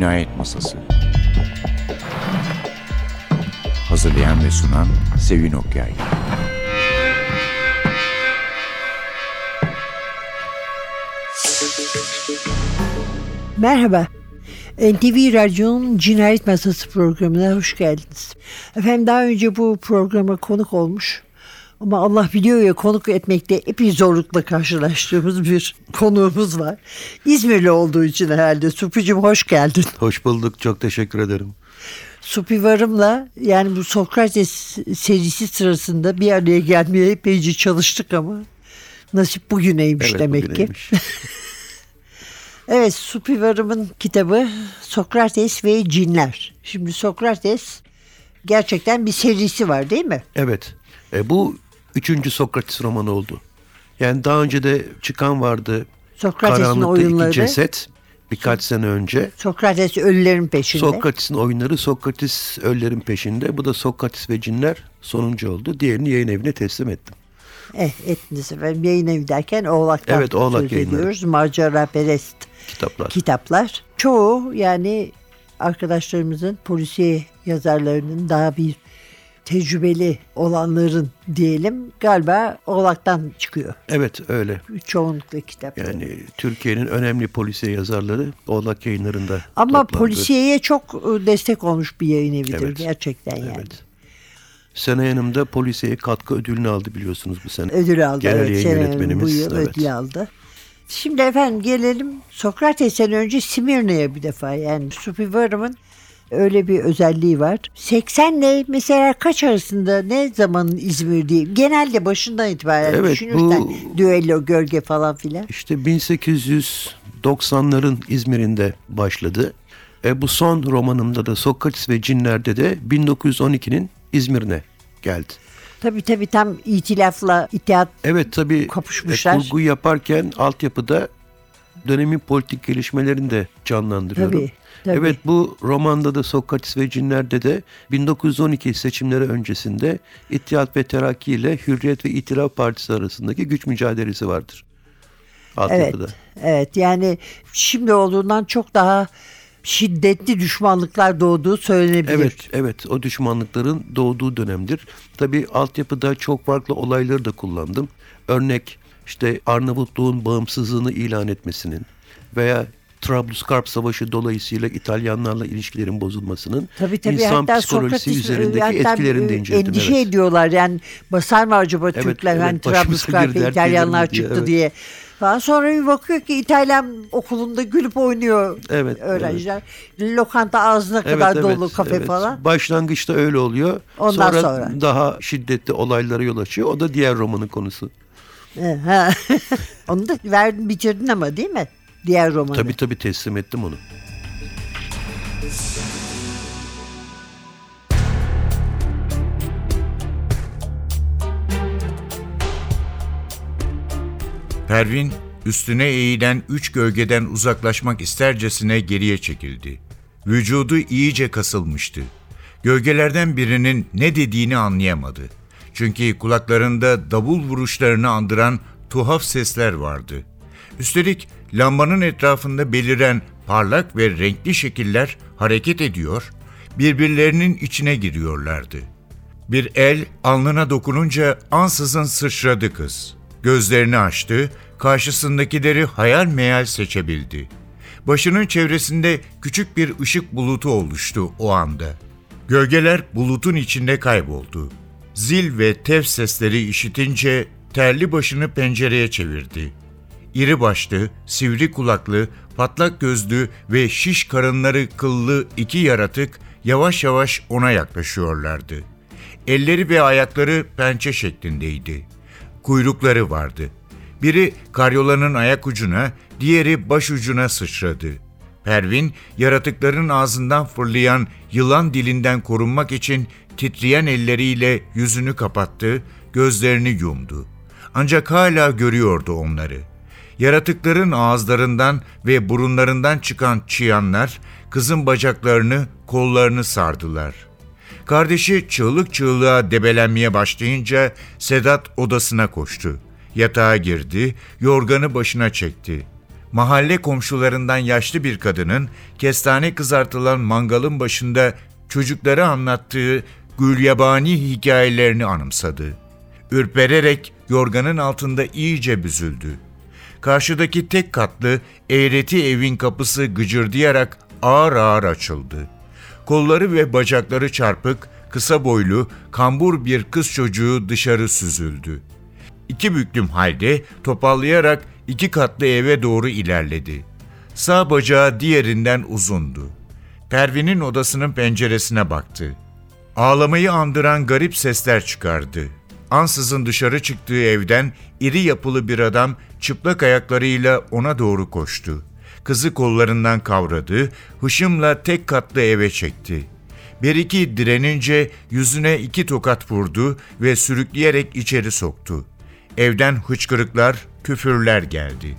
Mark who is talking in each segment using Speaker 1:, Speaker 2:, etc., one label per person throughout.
Speaker 1: Cinayet Masası Hazırlayan ve sunan Sevin Okyay
Speaker 2: Merhaba. NTV Radyo'nun Cinayet Masası programına hoş geldiniz. Efendim daha önce bu programa konuk olmuş ama Allah biliyor ya konuk etmekte epey zorlukla karşılaştığımız bir konuğumuz var. İzmirli olduğu için herhalde. Supi'cim hoş geldin.
Speaker 3: Hoş bulduk. Çok teşekkür ederim.
Speaker 2: Supi Varım'la yani bu Sokrates serisi sırasında bir araya gelmeye epeyce çalıştık ama nasip bugüneymiş
Speaker 3: Evet,
Speaker 2: demek ki.
Speaker 3: bugüneymiş.
Speaker 2: Evet, Supi Varım'ın kitabı Sokrates ve Cinler. Şimdi Sokrates gerçekten bir serisi var değil mi?
Speaker 3: evet. E, bu üçüncü Sokrates romanı oldu. Yani daha önce de çıkan vardı.
Speaker 2: Sokrates'in oyunları.
Speaker 3: iki ceset. Birkaç sene önce.
Speaker 2: Sokrates ölülerin peşinde.
Speaker 3: Sokrates'in oyunları Sokrates ölülerin peşinde. Bu da Sokrates ve cinler sonuncu oldu. Diğerini yayın evine teslim ettim.
Speaker 2: eh, ettiniz efendim. Yayın evi derken Oğlak'tan
Speaker 3: Evet, Oğlak
Speaker 2: söz
Speaker 3: Yayınları.
Speaker 2: ediyoruz. Macera perest
Speaker 3: Kitaplar.
Speaker 2: kitaplar. Çoğu yani arkadaşlarımızın polisiye yazarlarının daha bir tecrübeli olanların diyelim galiba Oğlak'tan çıkıyor.
Speaker 3: Evet öyle.
Speaker 2: Çoğunlukla kitap.
Speaker 3: Yani Türkiye'nin önemli polisiye yazarları Oğlak yayınlarında
Speaker 2: Ama
Speaker 3: toplandı.
Speaker 2: polisiyeye çok e, destek olmuş bir yayın evidir
Speaker 3: Evet.
Speaker 2: gerçekten yani.
Speaker 3: Evet. Sene yanımda polisiye katkı ödülünü aldı biliyorsunuz bu sene.
Speaker 2: Ödül aldı.
Speaker 3: Genel
Speaker 2: evet,
Speaker 3: yayın yönetmenimiz.
Speaker 2: Bu yıl
Speaker 3: evet.
Speaker 2: ödül aldı. Şimdi efendim gelelim Sokrates'ten önce Simirne'ye bir defa. Yani Supivarım'ın öyle bir özelliği var. 80 ile mesela kaç arasında ne zamanın İzmir diye. Genelde başından itibaren
Speaker 3: Evet,
Speaker 2: düşünürsen
Speaker 3: bu-
Speaker 2: düello, gölge falan filan.
Speaker 3: İşte 1890'ların İzmir'inde başladı. E, bu son romanımda da Sokrates ve Cinler'de de 1912'nin İzmir'ine geldi.
Speaker 2: Tabii tabii tam itilafla itihat
Speaker 3: Evet tabii
Speaker 2: Kapışmışlar.
Speaker 3: e, kurgu yaparken altyapıda dönemin politik gelişmelerini de canlandırıyorum.
Speaker 2: Tabii, tabii.
Speaker 3: Evet bu romanda da Sokrates ve Cinler'de de 1912 seçimleri öncesinde İttihat ve Terakki ile Hürriyet ve İtilaf Partisi arasındaki güç mücadelesi vardır.
Speaker 2: Evet,
Speaker 3: Altyapıda.
Speaker 2: evet yani şimdi olduğundan çok daha şiddetli düşmanlıklar doğduğu söylenebilir.
Speaker 3: Evet, evet o düşmanlıkların doğduğu dönemdir. Tabii altyapıda çok farklı olayları da kullandım. Örnek işte Arnavutluğun bağımsızlığını ilan etmesinin veya Trablusgarp Savaşı dolayısıyla İtalyanlarla ilişkilerin bozulmasının
Speaker 2: Tabii tabii
Speaker 3: insan
Speaker 2: hatta
Speaker 3: psikolojisi
Speaker 2: Sokrates
Speaker 3: üzerindeki
Speaker 2: hatta
Speaker 3: etkilerini de inceledim.
Speaker 2: endişe
Speaker 3: evet.
Speaker 2: ediyorlar yani basar mı acaba
Speaker 3: Evet,
Speaker 2: Türkler
Speaker 3: evet,
Speaker 2: hani
Speaker 3: dert
Speaker 2: İtalyanlar çıktı
Speaker 3: evet.
Speaker 2: diye. Falan. Sonra bir bakıyor ki İtalyan okulunda gülüp oynuyor
Speaker 3: Evet,
Speaker 2: öğrenciler. Lokanta ağzına
Speaker 3: Evet,
Speaker 2: kadar
Speaker 3: evet,
Speaker 2: dolu kafe
Speaker 3: evet.
Speaker 2: falan.
Speaker 3: Başlangıçta öyle oluyor.
Speaker 2: Ondan
Speaker 3: sonra,
Speaker 2: sonra.
Speaker 3: daha şiddetli olaylara yol açıyor. O da diğer romanın konusu.
Speaker 2: Ha. Onu da verdin bitirdin ama değil mi? Diğer romanı.
Speaker 3: Tabii tabii teslim ettim onu.
Speaker 4: Pervin üstüne eğilen üç gölgeden uzaklaşmak istercesine geriye çekildi. Vücudu iyice kasılmıştı. Gölgelerden birinin ne dediğini anlayamadı. Çünkü kulaklarında davul vuruşlarını andıran tuhaf sesler vardı. Üstelik lambanın etrafında beliren parlak ve renkli şekiller hareket ediyor, birbirlerinin içine giriyorlardı. Bir el alnına dokununca ansızın sıçradı kız. Gözlerini açtı, karşısındakileri hayal meyal seçebildi. Başının çevresinde küçük bir ışık bulutu oluştu o anda. Gölgeler bulutun içinde kayboldu. Zil ve tef sesleri işitince terli başını pencereye çevirdi. İri başlı, sivri kulaklı, patlak gözlü ve şiş karınları kıllı iki yaratık yavaş yavaş ona yaklaşıyorlardı. Elleri ve ayakları pençe şeklindeydi. Kuyrukları vardı. Biri karyolanın ayak ucuna, diğeri baş ucuna sıçradı. Pervin, yaratıkların ağzından fırlayan yılan dilinden korunmak için titreyen elleriyle yüzünü kapattı, gözlerini yumdu. Ancak hala görüyordu onları. Yaratıkların ağızlarından ve burunlarından çıkan çıyanlar kızın bacaklarını, kollarını sardılar. Kardeşi çığlık çığlığa debelenmeye başlayınca Sedat odasına koştu. Yatağa girdi, yorganı başına çekti. mahalle komşularından yaşlı bir kadının kestane kızartılan mangalın başında çocuklara anlattığı gülyabani hikayelerini anımsadı. Ürpererek yorganın altında iyice büzüldü. Karşıdaki tek katlı eğreti evin kapısı gıcırdayarak ağır ağır açıldı. Kolları ve bacakları çarpık, kısa boylu, kambur bir kız çocuğu dışarı süzüldü. İki büklüm halde topallayarak iki katlı eve doğru ilerledi. Sağ bacağı diğerinden uzundu. Pervin'in odasının penceresine baktı. Ağlamayı andıran garip sesler çıkardı. Ansızın dışarı çıktığı evden iri yapılı bir adam çıplak ayaklarıyla ona doğru koştu. Kızı kollarından kavradı, hışımla tek katlı eve çekti. Bir iki direnince yüzüne iki tokat vurdu ve sürükleyerek içeri soktu. Evden hıçkırıklar, küfürler geldi.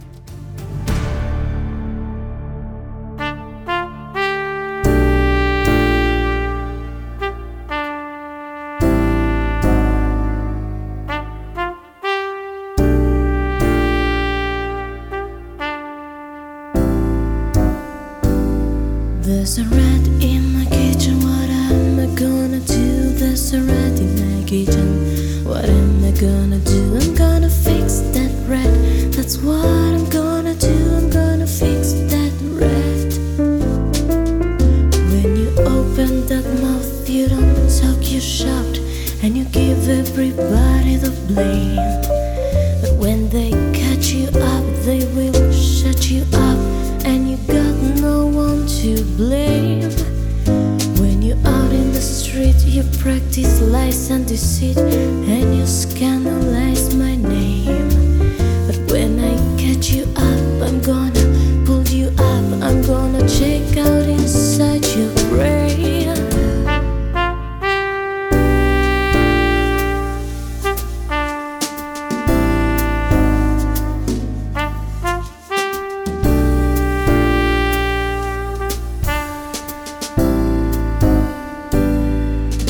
Speaker 5: Talk, you shout, and you give everybody the blame. But when they catch you up, they will shut you up, and you got no one to blame. When you're out in the street, you practice lies and deceit, and you scandalize my name. But when I catch you up, I'm gonna pull you up, I'm gonna check out inside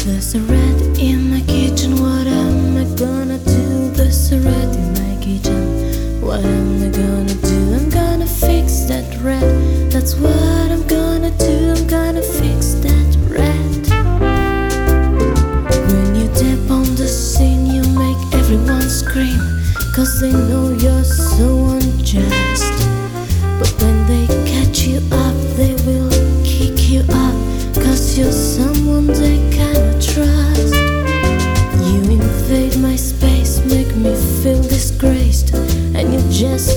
Speaker 5: There's a rat in my kitchen, what am I gonna do? There's a rat in my kitchen, what am I gonna do? I'm gonna fix that rat, that's what I'm gonna do. I'm gonna fix that rat. When you tap on the scene, you make everyone scream, cause they know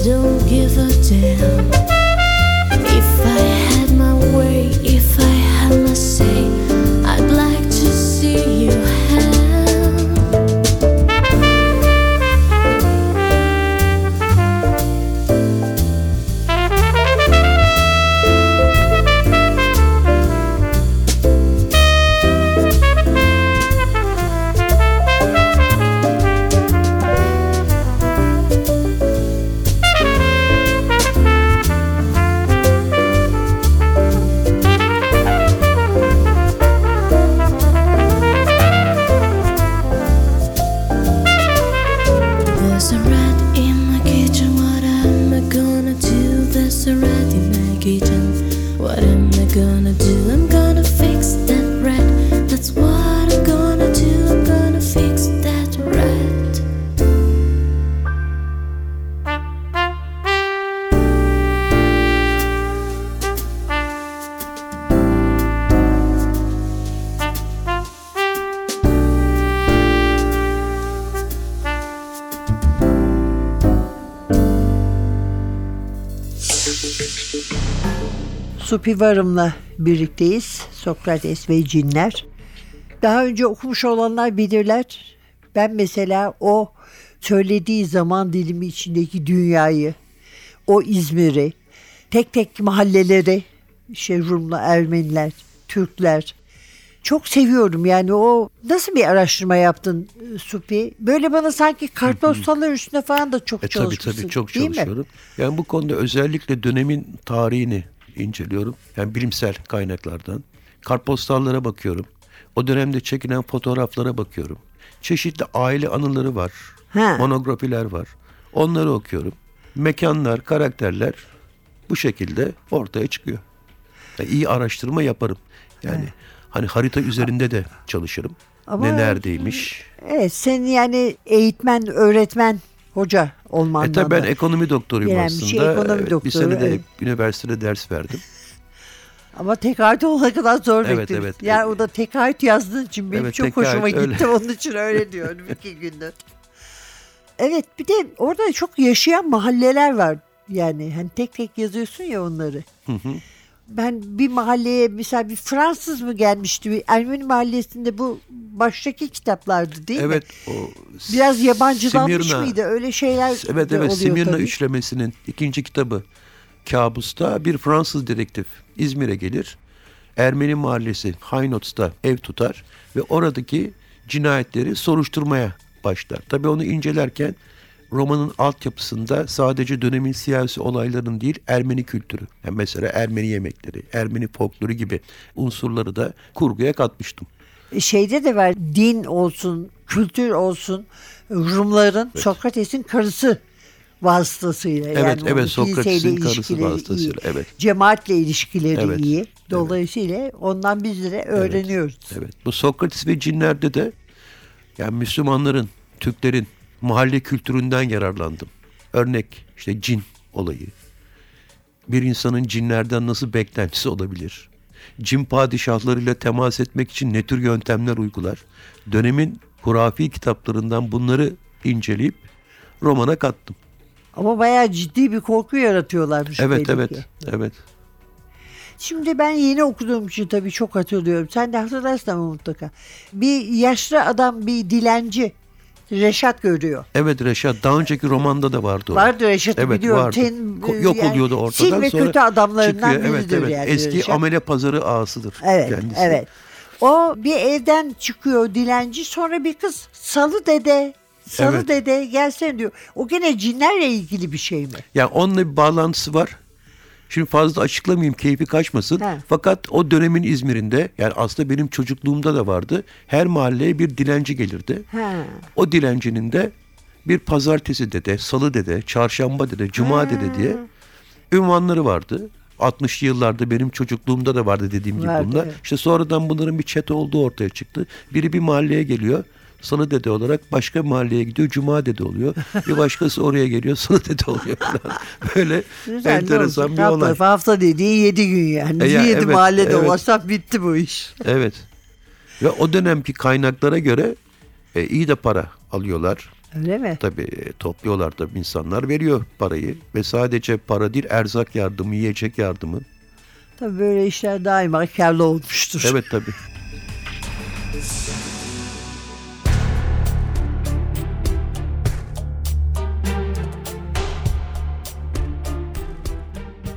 Speaker 5: don't give a damn.
Speaker 2: Supi Varım'la birlikteyiz. Sokrates ve Cinler. Daha önce okumuş olanlar bilirler. Ben mesela o söylediği zaman dilimi içindeki dünyayı, o İzmir'i, tek tek mahalleleri, şey Rumlu, Ermeniler, Türkler, çok seviyorum yani o nasıl bir araştırma yaptın e, Supi? Böyle bana sanki kartpostallar üstüne falan da çok
Speaker 3: E tabii
Speaker 2: çalışmışsın.
Speaker 3: tabii çok
Speaker 2: değil mi?
Speaker 3: çalışıyorum. Yani bu konuda özellikle dönemin tarihini inceliyorum. Yani bilimsel kaynaklardan. Kartpostallara bakıyorum. O dönemde çekilen fotoğraflara bakıyorum. Çeşitli aile anıları var.
Speaker 2: Ha.
Speaker 3: Monografiler var. Onları okuyorum. Mekanlar, karakterler Bu şekilde ortaya çıkıyor. Yani iyi araştırma yaparım. Yani hani harita üzerinde de çalışırım.
Speaker 2: Ama-
Speaker 3: ne neredeymiş?
Speaker 2: Evet sen yani eğitmen, öğretmen, hoca olmandan
Speaker 3: E tabii ben ekonomi doktoruyum
Speaker 2: gelen bir
Speaker 3: aslında.
Speaker 2: şey, ekonomi
Speaker 3: Evet,
Speaker 2: doktoru,
Speaker 3: bir sene de
Speaker 2: evet.
Speaker 3: üniversitede ders verdim.
Speaker 2: Ama tekaüt olana kadar zor
Speaker 3: Evet,
Speaker 2: bekledim.
Speaker 3: evet.
Speaker 2: Yani o da tekaüt yazdığın için benim
Speaker 3: Evet,
Speaker 2: çok hoşuma
Speaker 3: öyle.
Speaker 2: gitti. Onun için öyle diyorum iki gündür. Evet bir de orada çok yaşayan mahalleler var. Yani hani tek tek yazıyorsun ya onları. Ben bir mahalleye mesela bir Fransız mı gelmişti? Ermeni mahallesinde bu baştaki kitaplardı değil mi?
Speaker 3: evet o
Speaker 2: Biraz yabancılanmış
Speaker 3: Simirna.
Speaker 2: mıydı? Öyle şeyler
Speaker 3: Evet evet Simirna
Speaker 2: tabii.
Speaker 3: üçlemesinin ikinci kitabı Kabus'ta bir Fransız dedektif İzmir'e gelir. Ermeni mahallesi Haynots'ta ev tutar ve oradaki cinayetleri soruşturmaya başlar. Tabii onu incelerken romanın altyapısında sadece dönemin siyasi olayların değil Ermeni kültürü. Yani mesela Ermeni yemekleri, Ermeni folkloru gibi unsurları da kurguya katmıştım.
Speaker 2: E, şeyde de var din olsun, kültür olsun Rumların Sokrates'in karısı vasıtasıyla.
Speaker 3: Evet,
Speaker 2: yani
Speaker 3: evet, Sokrates'in karısı vasıtasıyla,
Speaker 2: iyi,
Speaker 3: evet.
Speaker 2: Cemaatle ilişkileri
Speaker 3: Evet,
Speaker 2: iyi. Dolayısıyla ondan biz de öğreniyoruz.
Speaker 3: Evet. Bu Sokrates ve cinlerde de yani Müslümanların, Türklerin mahalle kültüründen yararlandım. Örnek işte cin olayı. Bir insanın cinlerden nasıl beklentisi olabilir? Cin padişahlarıyla temas etmek için ne tür yöntemler uygular? Dönemin hurafi kitaplarından bunları inceleyip romana kattım.
Speaker 2: Ama bayağı ciddi bir korku yaratıyorlarmış.
Speaker 3: Evet evet
Speaker 2: ki.
Speaker 3: evet.
Speaker 2: Şimdi ben yeni okuduğum için tabii çok hatırlıyorum. Sen de hatırlarsın ama mutlaka. Bir yaşlı adam bir dilenci Reşat görüyor.
Speaker 3: Evet Reşat daha önceki romanda da vardı o.
Speaker 2: Vardı Reşat'ı
Speaker 3: Evet
Speaker 2: biliyorum.
Speaker 3: vardı.
Speaker 2: Ten-
Speaker 3: Ko- Yok
Speaker 2: yani
Speaker 3: oluyordu ortadan
Speaker 2: sil ve
Speaker 3: sonra
Speaker 2: kötü adamlarından
Speaker 3: çıkıyor. evet, evet.
Speaker 2: yani
Speaker 3: Eski
Speaker 2: Reşat.
Speaker 3: amele pazarı ağasıdır
Speaker 2: Evet,
Speaker 3: kendisi.
Speaker 2: evet. O bir evden çıkıyor dilenci sonra bir kız salı dede, salı
Speaker 3: Evet.
Speaker 2: dede gelsene diyor. O gene cinlerle ilgili bir şey mi?
Speaker 3: Yani onunla bir bağlantısı var. Şimdi fazla açıklamayayım keyfi kaçmasın.
Speaker 2: He.
Speaker 3: Fakat o dönemin İzmir'inde yani aslında benim çocukluğumda da vardı. Her mahalleye bir dilenci gelirdi.
Speaker 2: Ha.
Speaker 3: O dilencinin de bir pazartesi dede, salı dede, çarşamba dede, cuma dede diye ünvanları vardı. 60'lı yıllarda benim çocukluğumda da vardı dediğim gibi
Speaker 2: Vardı,
Speaker 3: bunlar. İşte sonradan bunların bir çete olduğu ortaya çıktı. Biri bir mahalleye geliyor. Salı dede olarak başka mahalleye gidiyor. Cuma dede oluyor. Bir başkası oraya geliyor. Salı dede oluyor falan. Böyle
Speaker 2: Güzel,
Speaker 3: enteresan
Speaker 2: olsun?
Speaker 3: bir olay.
Speaker 2: Hafta, hafta dediğin yedi gün yani.
Speaker 3: E ya,
Speaker 2: yedi
Speaker 3: evet,
Speaker 2: mahallede
Speaker 3: evet.
Speaker 2: dolaşsak bitti bu iş.
Speaker 3: Evet. Ve o dönemki kaynaklara göre e, iyi de para alıyorlar.
Speaker 2: Öyle mi?
Speaker 3: Tabii e, topluyorlar tabii insanlar veriyor parayı ve sadece para değil erzak yardımı, yiyecek yardımı.
Speaker 2: Tabii böyle işler daima karlı olmuştur.
Speaker 3: Evet tabii.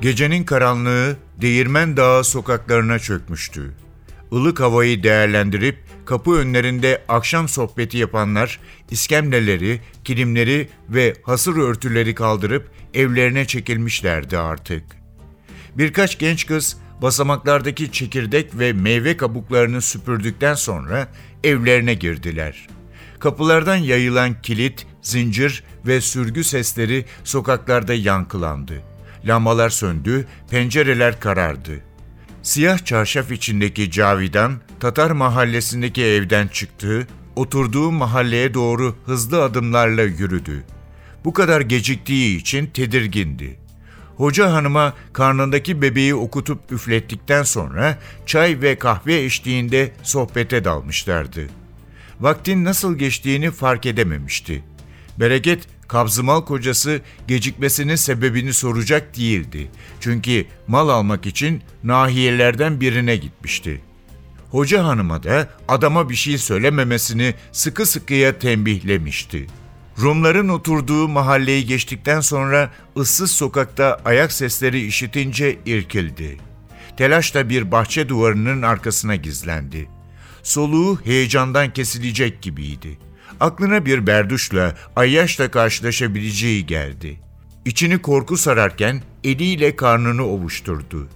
Speaker 4: Gecenin karanlığı Değirmen Dağı sokaklarına çökmüştü. Ilık havayı değerlendirip kapı önlerinde akşam sohbeti yapanlar iskemleleri, kilimleri ve hasır örtüleri kaldırıp evlerine çekilmişlerdi artık. Birkaç genç kız basamaklardaki çekirdek ve meyve kabuklarını süpürdükten sonra evlerine girdiler. Kapılardan yayılan kilit, zincir ve sürgü sesleri sokaklarda yankılandı. Lambalar söndü, pencereler karardı. Siyah çarşaf içindeki Cavidan, Tatar mahallesindeki evden çıktı, oturduğu mahalleye doğru hızlı adımlarla yürüdü. Bu kadar geciktiği için tedirgindi. Hoca hanıma karnındaki bebeği okutup üflettikten sonra çay ve kahve eşliğinde sohbete dalmışlardı. Vaktin nasıl geçtiğini fark edememişti. Bereket, kabzımal kocası gecikmesinin sebebini soracak değildi. Çünkü mal almak için nahiyelerden birine gitmişti. Hoca hanıma da adama bir şey söylememesini sıkı sıkıya tembihlemişti. Rumların oturduğu mahalleyi geçtikten sonra ıssız sokakta ayak sesleri işitince irkildi. Telaşla bir bahçe duvarının arkasına gizlendi. Soluğu heyecandan kesilecek gibiydi. Aklına bir berduşla, ayyaşla karşılaşabileceği geldi. İçini korku sararken eliyle karnını ovuşturdu.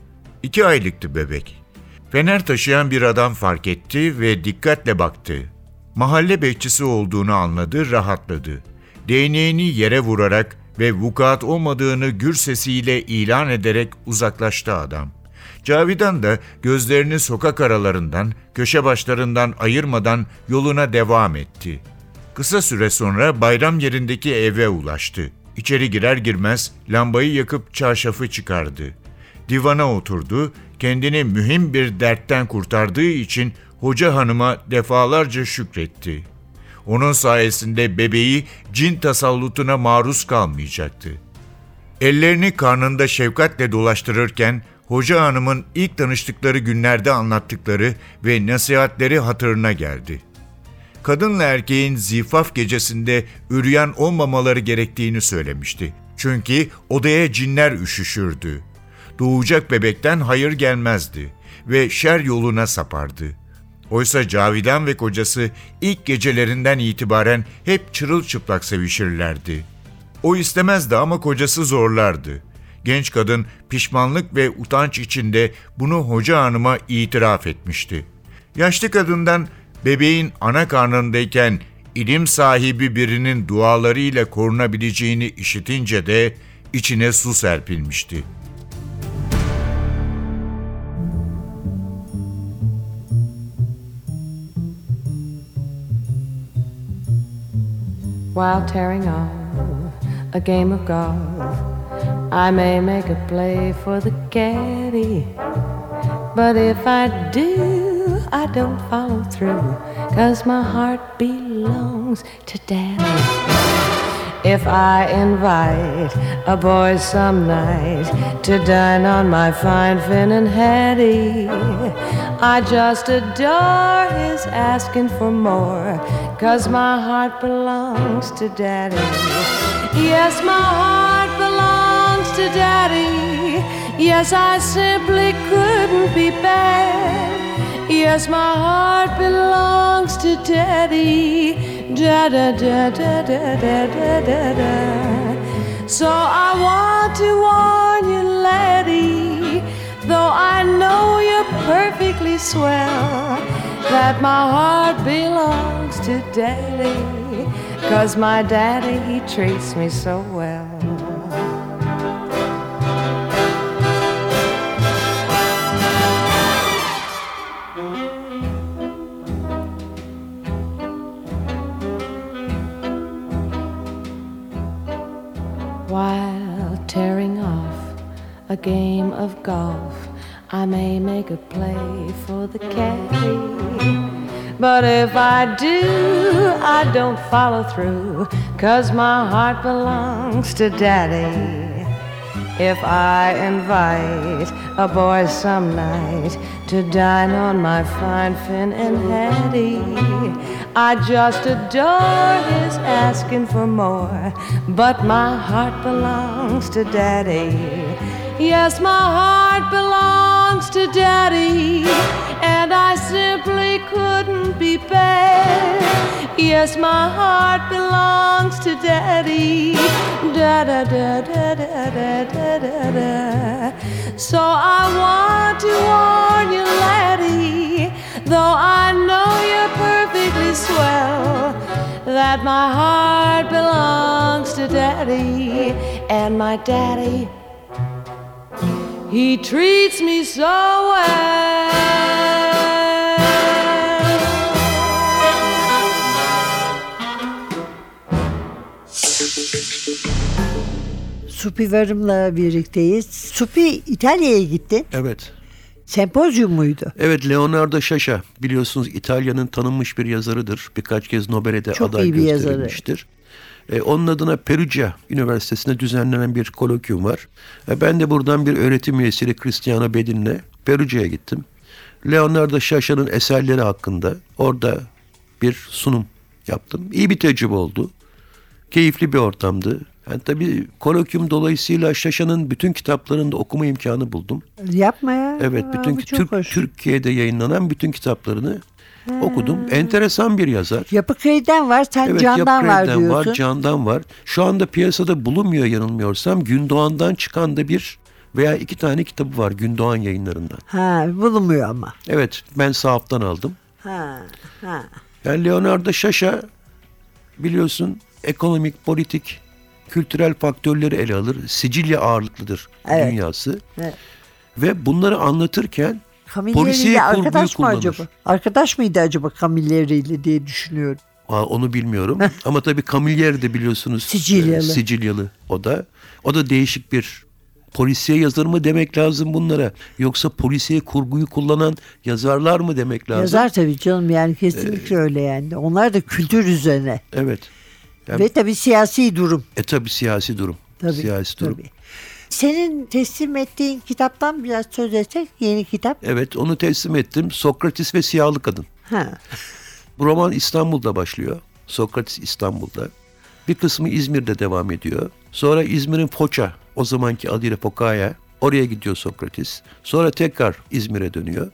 Speaker 4: İki aylıktı bebek. Fener taşıyan bir adam fark etti ve dikkatle baktı. Mahalle bekçisi olduğunu anladı, rahatladı. Değneğini yere vurarak ve vukuat olmadığını gür sesiyle ilan ederek uzaklaştı adam. Cavidan da gözlerini sokak aralarından, köşe başlarından ayırmadan yoluna devam etti. Kısa süre sonra bayram yerindeki eve ulaştı. İçeri girer girmez lambayı yakıp çarşafı çıkardı. Divana oturdu, kendini mühim bir dertten kurtardığı için hoca hanıma defalarca şükretti. Onun sayesinde bebeği cin tasallutuna maruz kalmayacaktı. Ellerini karnında şefkatle dolaştırırken hoca hanımın ilk tanıştıkları günlerde anlattıkları ve nasihatleri hatırına geldi. Kadınla erkeğin zifaf gecesinde üryan olmamaları gerektiğini söylemişti. Çünkü odaya cinler üşüşürdü. Doğacak bebekten hayır gelmezdi ve şer yoluna sapardı. Oysa Cavidan ve kocası ilk gecelerinden itibaren hep çırılçıplak sevişirlerdi. O istemezdi ama kocası zorlardı. Genç kadın pişmanlık ve utanç içinde bunu hoca hanıma itiraf etmişti. Yaşlı kadından bebeğin ana karnındayken ilim sahibi birinin dualarıyla korunabileceğini işitince de içine su serpilmişti.
Speaker 6: while tearing off a game of golf. I may make a play for the caddy, but if I do, I don't follow through, cause my heart belongs to daddy. If I invite a boy some night to dine on my fine Finn and Hattie, I just adore his asking for more, cause my heart belongs to Daddy. Yes, my heart belongs to Daddy. Yes, I simply couldn't be bad. Yes, my heart belongs to Daddy. Da da da da da da da da da. So I want to warn you, laddie, though I know you're perfectly swell, that my heart belongs to Daddy, cause my daddy, he treats me so well. A game of golf, I may make a play for the caddy. But if I do, I don't follow through, cause my heart belongs to daddy. If I invite a boy some night to dine on my fine Finn and Hattie, I just adore his asking for more. But my heart belongs to Daddy. Yes, my heart belongs to Daddy, and I simply couldn't be bad. Yes, my heart belongs to Daddy. Da da da da da da da da. da. So I want to warn you, laddie, though I know you're perfectly swell, that my heart belongs to Daddy, and my Daddy he treats me so well.
Speaker 2: Supi Varım'la birlikteyiz. Supi İtalya'ya gitti.
Speaker 3: Evet.
Speaker 2: Sempozyum muydu?
Speaker 3: Evet Leonardo Sciascia biliyorsunuz İtalya'nın tanınmış bir yazarıdır. Birkaç kez Nobel'e de
Speaker 2: Çok
Speaker 3: aday
Speaker 2: iyi bir yazarı.
Speaker 3: E, onun adına Perugia Üniversitesi'nde düzenlenen bir kolokyum var. E, ben de buradan bir öğretim üyesiyle Cristiano Bedin'le Perugia'ya gittim. Leonardo Sciascia'nın eserleri hakkında orada bir sunum yaptım. İyi bir tecrübe oldu. Keyifli bir ortamdı. Yani tabii kolokyum dolayısıyla Sciascia'nın bütün kitaplarını da okuma imkanı buldum.
Speaker 2: Yapma ya.
Speaker 3: Evet,
Speaker 2: Aa,
Speaker 3: bütün
Speaker 2: çok
Speaker 3: Türk,
Speaker 2: hoş.
Speaker 3: Türkiye'de yayınlanan bütün kitaplarını okudum. Enteresan bir yazar.
Speaker 2: Yapı Kredi'den var, sen
Speaker 3: Evet,
Speaker 2: Can'dan var diyorsun.
Speaker 3: var, Can'dan var. Şu anda piyasada bulunmuyor yanılmıyorsam. Gündoğan'dan çıkan da bir veya iki tane kitabı var Gündoğan yayınlarından.
Speaker 2: Ha, bulunmuyor ama.
Speaker 3: Evet, ben sahaftan aldım.
Speaker 2: Ha, ha.
Speaker 3: Yani Leonardo Sciascia biliyorsun ekonomik, politik kültürel faktörleri ele alır. Sicilya ağırlıklıdır
Speaker 2: Evet.
Speaker 3: dünyası.
Speaker 2: Evet.
Speaker 3: Ve bunları anlatırken
Speaker 2: Camilleri ile arkadaş mı
Speaker 3: kullanır.
Speaker 2: acaba? Arkadaş mıydı acaba Camilleri ile diye düşünüyorum.
Speaker 3: Aa, onu bilmiyorum. Ama tabii Camilleri de biliyorsunuz.
Speaker 2: Sicilyalı.
Speaker 3: e, Sicilyalı o da. O da değişik bir polisiye yazar mı demek lazım bunlara? Yoksa polisiye kurguyu kullanan yazarlar mı demek lazım?
Speaker 2: Yazar tabii canım yani kesinlikle öyle yani. Onlar da kültür üzerine.
Speaker 3: Evet. Yani-
Speaker 2: Ve tabii siyasi durum.
Speaker 3: E tabii siyasi durum.
Speaker 2: Tabii,
Speaker 3: siyasi durum.
Speaker 2: tabii. Senin teslim ettiğin kitaptan biraz söz etsek yeni kitap.
Speaker 3: Evet onu teslim ettim. Sokrates ve Siyahlı Kadın.
Speaker 2: Ha.
Speaker 3: Bu roman İstanbul'da başlıyor. Sokrates İstanbul'da. Bir kısmı İzmir'de devam ediyor. Sonra İzmir'in Foça, o zamanki adıyla Fokaya. Oraya gidiyor Sokrates. Sonra tekrar İzmir'e dönüyor.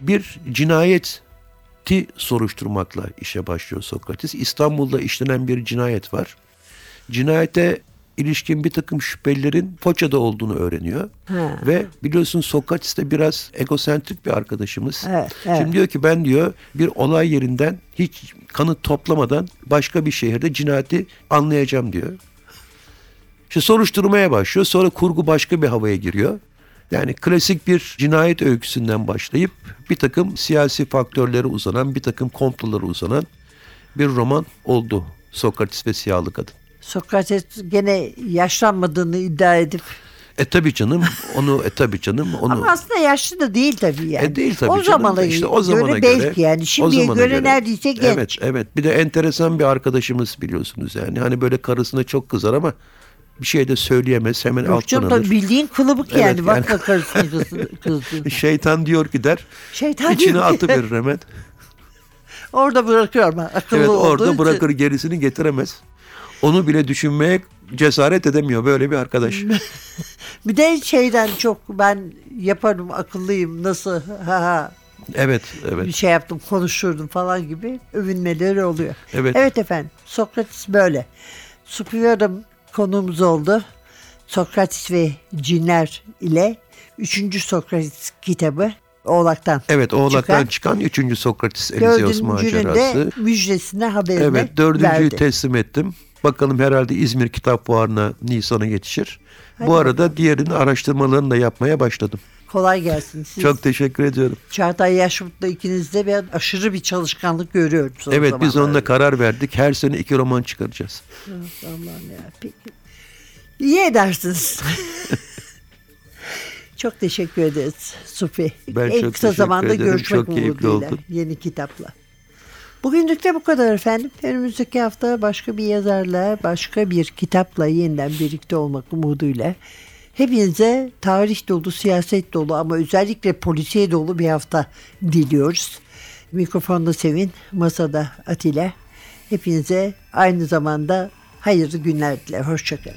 Speaker 3: Bir cinayeti soruşturmakla işe başlıyor Sokrates. İstanbul'da işlenen bir cinayet var. Cinayete ilişkin bir takım şüphelilerin Foça'da olduğunu öğreniyor.
Speaker 2: Ha.
Speaker 3: Ve biliyorsun Sokrates de biraz egosentrik bir arkadaşımız.
Speaker 2: Evet, evet.
Speaker 3: Şimdi diyor ki ben diyor bir olay yerinden hiç kanıt toplamadan başka bir şehirde cinayeti anlayacağım diyor. İşte soruşturmaya başlıyor. Sonra kurgu başka bir havaya giriyor. Yani klasik bir cinayet öyküsünden başlayıp bir takım siyasi faktörlere uzanan, bir takım komplolara uzanan bir roman oldu. Sokrates ve Siyahlı Kadın.
Speaker 2: Sokrates gene yaşlanmadığını iddia edip
Speaker 3: E tabi canım onu e tabi canım onu
Speaker 2: ama aslında yaşlı da değil tabii yani.
Speaker 3: E değil tabii
Speaker 2: o
Speaker 3: canım.
Speaker 2: zamana,
Speaker 3: İşte o zamana
Speaker 2: göre,
Speaker 3: göre,
Speaker 2: belki yani şimdiye
Speaker 3: zamana
Speaker 2: göre, neredeyse genç.
Speaker 3: Evet evet bir de enteresan bir arkadaşımız biliyorsunuz yani hani böyle karısına çok kızar ama bir şey de söyleyemez hemen
Speaker 2: Yok
Speaker 3: alttan
Speaker 2: canım
Speaker 3: alır.
Speaker 2: bildiğin kılıbık
Speaker 3: Evet,
Speaker 2: yani. Bakma
Speaker 3: yani-
Speaker 2: karısına kızdı- kızdığını.
Speaker 3: Şeytan diyor ki der
Speaker 2: Şeytan
Speaker 3: içine
Speaker 2: diyor
Speaker 3: atıverir hemen.
Speaker 2: Orada bırakıyor ama akıllı
Speaker 3: evet orada
Speaker 2: için.
Speaker 3: bırakır gerisini getiremez. Onu bile düşünmeye cesaret edemiyor böyle bir arkadaş.
Speaker 2: Bir de şeyden çok ben yaparım akıllıyım nasıl ha ha
Speaker 3: evet evet
Speaker 2: bir şey yaptım konuşurdum falan gibi övünmeleri oluyor.
Speaker 3: Evet.
Speaker 2: Evet efendim Sokrates böyle. Superior'ım konuğumuz oldu. Sokrates ve cinler ile 3. Sokrates kitabı Oğlak'tan.
Speaker 3: Evet Oğlak'tan
Speaker 2: çıkan.
Speaker 3: çıkan 3. Sokrates Elizeos
Speaker 2: Dördüncünün de
Speaker 3: macerası.
Speaker 2: müjdesine haberini
Speaker 3: Evet dördüncüyü
Speaker 2: verdi.
Speaker 3: teslim ettim. Bakalım herhalde İzmir Kitap Fuarı'na Nisan'a yetişir.
Speaker 2: Hadi
Speaker 3: Bu arada diğerinin araştırmalarını da yapmaya başladım.
Speaker 2: Kolay gelsin. Siz
Speaker 3: Çok teşekkür ediyorum.
Speaker 2: Çağatay Yaşmut'la ikinizde ben aşırı bir çalışkanlık görüyorum. son
Speaker 3: evet biz onunla karar verdik. Her sene iki roman çıkaracağız.
Speaker 2: Allah'ım ya. Peki. İyi edersiniz. çok teşekkür ederiz Sufi.
Speaker 3: Ben
Speaker 2: en
Speaker 3: çok
Speaker 2: kısa zamanda
Speaker 3: ederim.
Speaker 2: görüşmek
Speaker 3: Çok
Speaker 2: umuduyla
Speaker 3: oldu.
Speaker 2: yeni kitapla. Bugünlük de bu kadar efendim. Önümüzdeki hafta başka bir yazarla, başka bir kitapla yeniden birlikte olmak umuduyla. Hepinize tarih dolu, siyaset dolu ama özellikle polisiye dolu bir hafta diliyoruz. Mikrofonda Sevin, masada Atilla. Hepinize aynı zamanda hayırlı günler diler. Hoşçakalın.